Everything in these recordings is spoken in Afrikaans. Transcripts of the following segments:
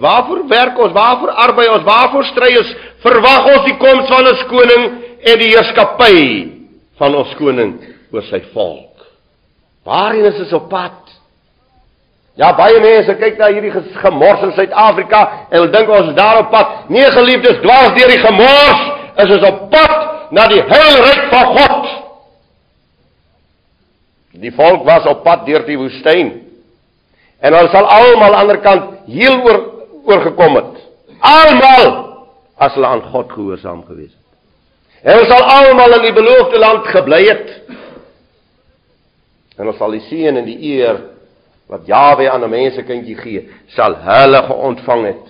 Waarvoor werk ons? Waarvoor arbei ons? Waarvoor stry ons? Verwag ons die koms van 'n koning en die heerskappy van ons koning oor sy volk. Waarheen is ons op pad? Ja, baie mense kyk na hierdie gemors in Suid-Afrika en hulle dink ons is daar op pad. Nee, geliefdes, dwars deur die gemors is ons op pad na die heilryk van God. Die volk was op pad deur die woestyn. En hulle sal almal aan die ander kant heel oor oorgekom het. Almal as hulle aan God gehoorsaam gewees het. En hulle sal almal in die beloofde land gebly het. En ons sal die seën en die eer wat Jawe aan 'n mensekindjie gee, sal hulle geontvang het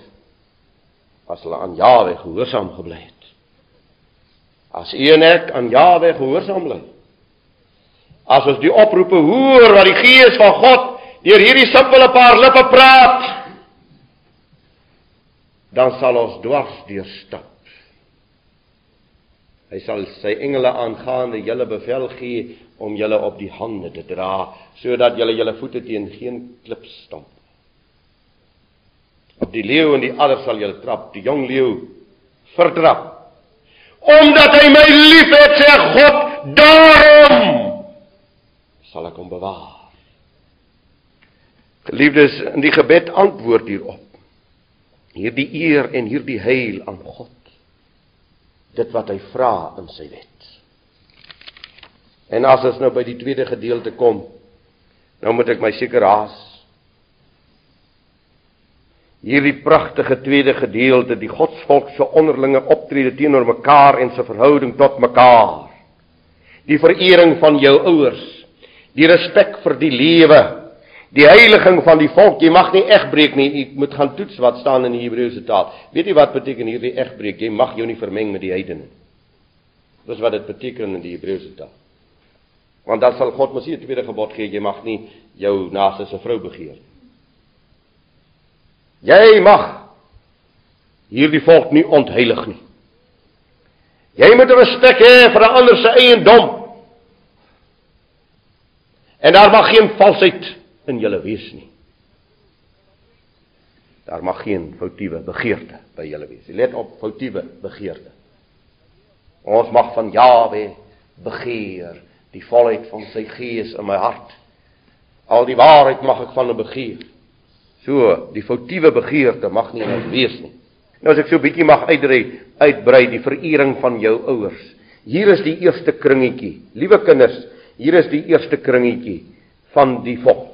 as hulle aan Jawe gehoorsaam gebly het. As u en ek aan Jawe gehoorsaam bly. As ons die oproepe hoor wat die Gees van God deur hierdie simpele paar lippe praat, dan sal ons dwars deur stap. Hy sal sy engele aangaande julle bevel gee om julle op die hande te dra sodat julle julle voete teen geen klip stamp. Op die leeu en die adder sal julle trap, die jong leeu vertrap. Omdat hy my liefhet, sê God, daarom sal ek hom bewaar. Geliefdes, in die gebed antwoord hierop. Hierdie eer en hierdie heil aan God. Dit wat hy vra in sy wet. En as ons nou by die tweede gedeelte kom, nou moet ek my seker haas. Hierdie pragtige tweede gedeelte, die Godsvolk se onderlinge optrede teenoor mekaar en se verhouding tot mekaar. Die verering van jou ouers, die respek vir die lewe, die heiliging van die volk. Jy mag nie egbreek nie. Jy moet gaan toets wat staan in die Hebreëse taal. Weet jy wat beteken hierdie egbreek? Jy mag jou nie vermeng met die heidene. Dis wat dit beteken in die Hebreëse taal. Want dan sal God mos nie 'n tweede gebod gee, jy mag nie jou naaste se vrou begeer nie. Jy mag hierdie volk nie ontheilig nie. Jy moet respek hê vir 'n ander se eiendom. En daar mag geen valsheid in julle wees nie. Daar mag geen foutiewe begeerte by julle wees. Let op foutiewe begeerte. Ons mag van Jawe begeer die volheid van sy gees in my hart. Al die waarheid mag ek van hom begeer. So, die foutiewe begeerte mag nie nou wees nie. Nou as ek so 'n bietjie mag uitbrei, uitbrei die verering van jou ouers. Hier is die eerste kringetjie. Liewe kinders, hier is die eerste kringetjie van die volk.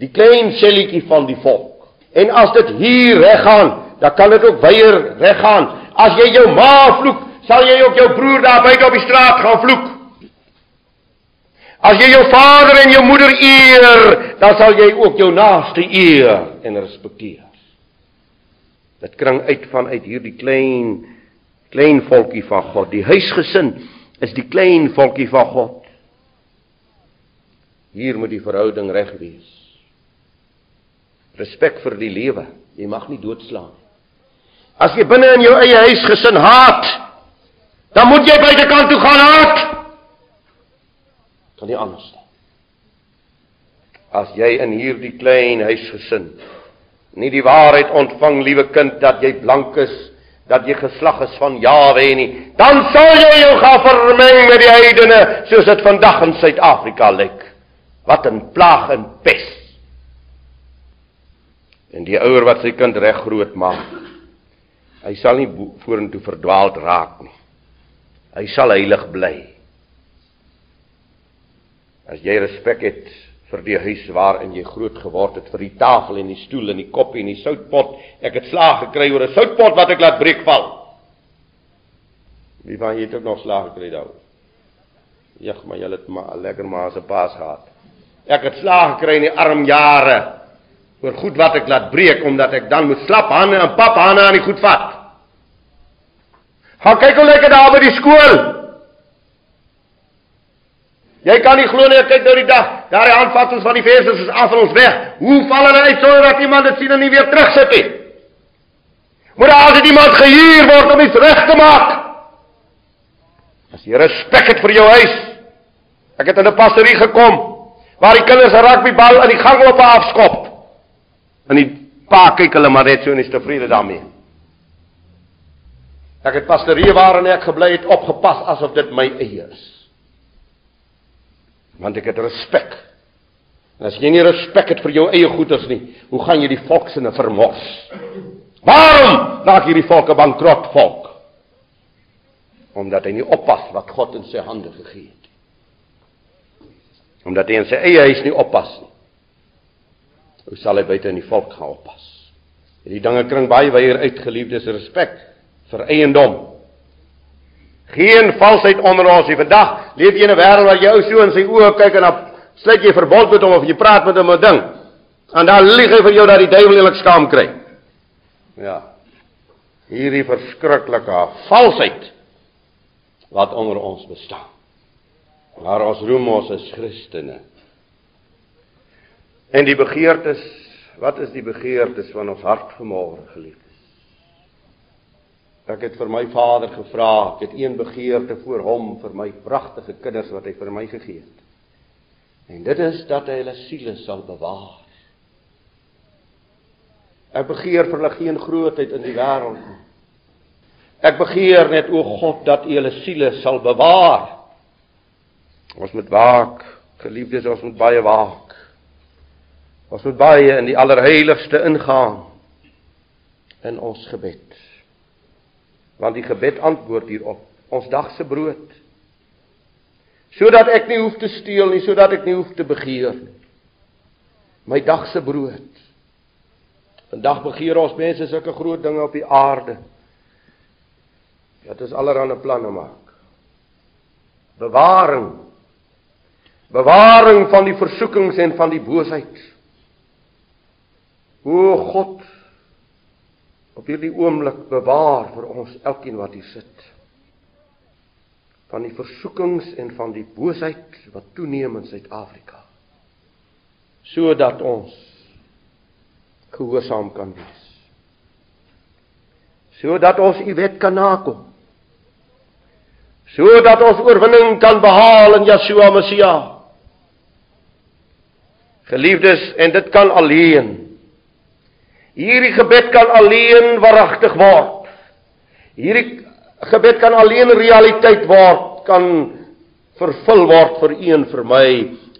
Die klein selletjie van die volk. En as dit hier reggaan, dan kan dit ook weier reggaan. As jy jou ma vloek, sal jy ook jou broer daar buite op die straat gaan vloek. As jy jou vader en jou moeder eer, dan sal jy ook jou naaste eer en respekteer. Dit kring uit vanuit hierdie klein klein volkie van God. Die huisgesin is die klein volkie van God. Hier moet die verhouding reg wees. Respek vir die lewe. Jy mag nie doodslaan nie. As jy binne in jou eie huisgesin haat, dan moet jy buitekant toe gaan haat kan nie anders nie. As jy in hierdie klein huisgesin nie die waarheid ontvang, liewe kind, dat jy blank is, dat jy geslag is van Jawe nie, dan sal jy jou gaan vermeng met die heidene soos dit vandag in Suid-Afrika lyk. Wat 'n plaag en pes. En die ouer wat sy kind reg groot maak, hy sal nie vorentoe verdwaald raak nie. Hy sal heilig bly. As jy respek het vir die huis waarin jy groot geword het, vir die tafel en die stoel en die koppie en die soutpot, ek het slaag gekry oor 'n soutpot wat ek laat breek val. Wie van julle het ook nog slaag gekry daaroor? Ja, maar julle het maar lekker maar se paas gehad. Ek het slaag gekry in die arm jare oor goed wat ek laat breek omdat ek dan moet slap hande en pap hande aan die goed vat. Gaan kyk hoe lekker daar by die skool. Jy kan nie glo nie, kyk nou die dag, daar die aanvattings van die feestes is af van ons weg. Hoe val hulle uit sonder dat iemand dit sien en nie weer terugsit nie? Moet daar altyd iemand gehuur word om iets reg te maak? As jy respek het vir jou huis. Ek het in 'n pastorie gekom waar die kinders 'n rugbybal in die gang op afskop. In die Pa kyk hulle maar net so en is tevrede daarmee. Ek het pastorie waarin ek gebly het opgepas asof dit my eie is. Want ek het respek. En as jy nie respek het vir jou eie goeders nie, hoe gaan jy die volk se vermors? Waarom maak hierdie volk 'n bankrot volk? Omdat hy nie oppas wat God in sy hande gegee het. Omdat hy in sy eie huis nie oppas nie. Hoe sal hy buite in die volk gaan oppas? Hierdie dinge kring baie weier uitgeliefdes respek vir eiendom. Geen valsheid onder ons nie. Vandag leef jy in 'n wêreld waar jy ou so in sy oë kyk en dan sluit jy verbond met hom of jy praat met hom 'n ding. En dan lieg hy vir jou dat die duiwel eintlik skaam kry. Ja. Hierdie verskriklike valsheid wat onder ons bestaan. Maar ons roem ons as Christene. En die begeertes, wat is die begeertes van ons hart vanmôre geliefdes? Ek het vir my Vader gevra, ek het een begeerte voor hom vir my pragtige kinders wat hy vir my gegee het. En dit is dat hy hulle siele sal bewaar. Ek begeer vir hulle geen grootheid in die wêreld nie. Ek begeer net o God dat U hulle siele sal bewaar. Ons moet waak, geliefdes, ons moet baie waak. Ons moet baie in die allerheiligste ingaan in ons gebed. Want die gebed antwoord hierop ons dag se brood. Sodat ek nie hoef te steel nie sodat ek nie hoef te begeer nie. My dag se brood. Vandag begeer ons mense sulke groot dinge op die aarde. Dat ons allerhande planne maak. Bewaring. Bewaring van die versoekings en van die boosheid o god op hierdie oomblik bewaar vir ons elkeen wat hier sit van die versoekings en van die boosheid wat toeneem in Suid-Afrika sodat ons gehoorsaam kan wees. Sodat ons u wet kan nakom. Sodat ons oorwinning kan behaal in Yeshua Messia geliefdes en dit kan alleen Hierdie gebed kan alleen waaragtig word. Hierdie gebed kan alleen realiteit word, kan vervul word vir u en vir my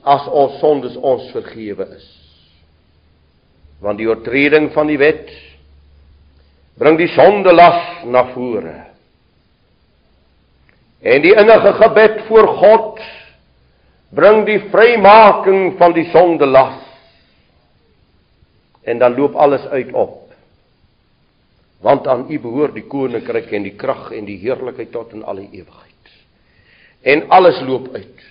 as ons sondes ons vergewe is. Want die oortreding van die wet bring die sondelas na vore. En die innige gebed voor God bring die vrymaking van die sondelas en dan loop alles uit op. Want aan U behoort die koninkryk en die krag en die heerlikheid tot in alle ewigheid. En alles loop uit.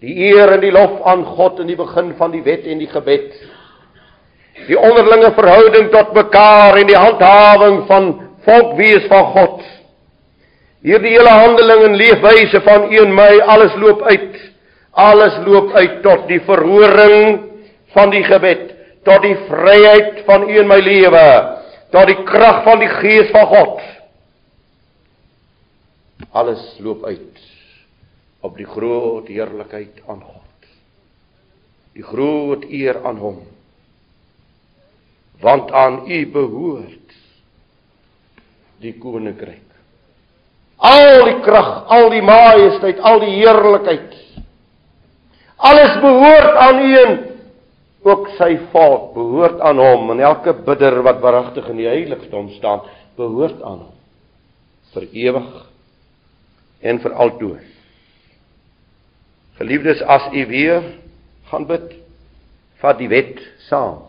Die eer en die lof aan God in die begin van die wet en die gebed. Die onderlinge verhouding tot mekaar en die handhawing van volkwees van God. Hierdie hele handeling en leefwyse van U en my, alles loop uit. Alles loop uit tot die verhoring van die gebed tot die vryheid van U in my lewe, tot die krag van die Gees van God. Alles loop uit op die groot heerlikheid aan God. Die groot eer aan hom. Want aan U behoort die koninkryk. Al die krag, al die majesteit, al die heerlikheid. Alles behoort aan U en ook sy volk behoort aan hom en elke bidder wat waaragtig in die heiligdom staan behoort aan hom vir ewig en vir altyd. Geliefdes, as u weer gaan bid, vat die wet saam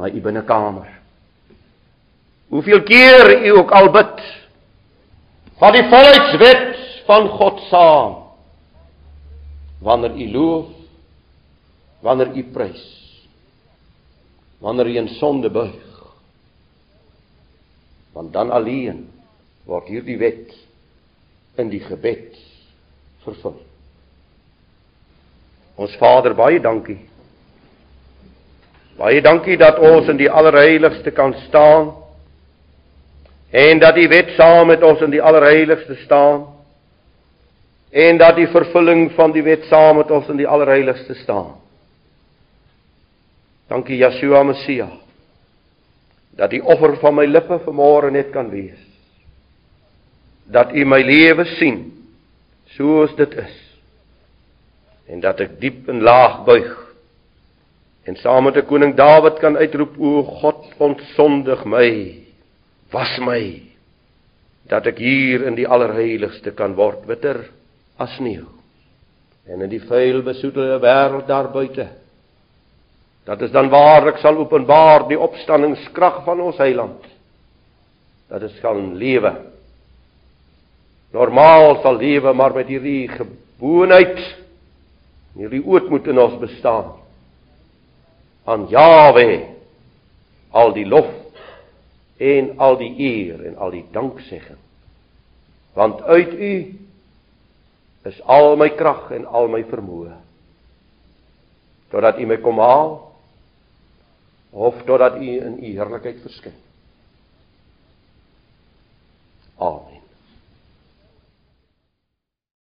na u binnekamer. Hoeveel keer u ook al bid, vat die volheidswet van God saam. Wanneer u loof, wanneer u prys wanneer jy in sonde buig. Want dan alleen word hierdie wet in die gebed vervul. Ons Vader, baie dankie. Baie dankie dat ons in die allerheiligste kan staan en dat die wet saam met ons in die allerheiligste staan en dat die vervulling van die wet saam met ons in die allerheiligste staan. Dankie Yeshua Messia. dat die offer van my lippe vanmôre net kan wees. Dat u my lewe sien soos dit is. En dat ek diep en laag buig. En saam met die koning Dawid kan uitroep o God ontsondig my. Was my dat ek hier in die allerheiligste kan word witter as sneeu en in die vuil besoedelde wêreld daar buite dat is dan waarlik sal openbaar die opstanningskrag van ons heiland. Dat dit kan lewe. Normaal sal lewe maar met hierdie gewoonheid hierdie ootmoed in ons bestaan. Aan Jawe al die lof en al die eer en al die danksegging. Want uit u is al my krag en al my vermoë. Totdat u my kom haal of totdat u in u heerlikheid verskyn. Amen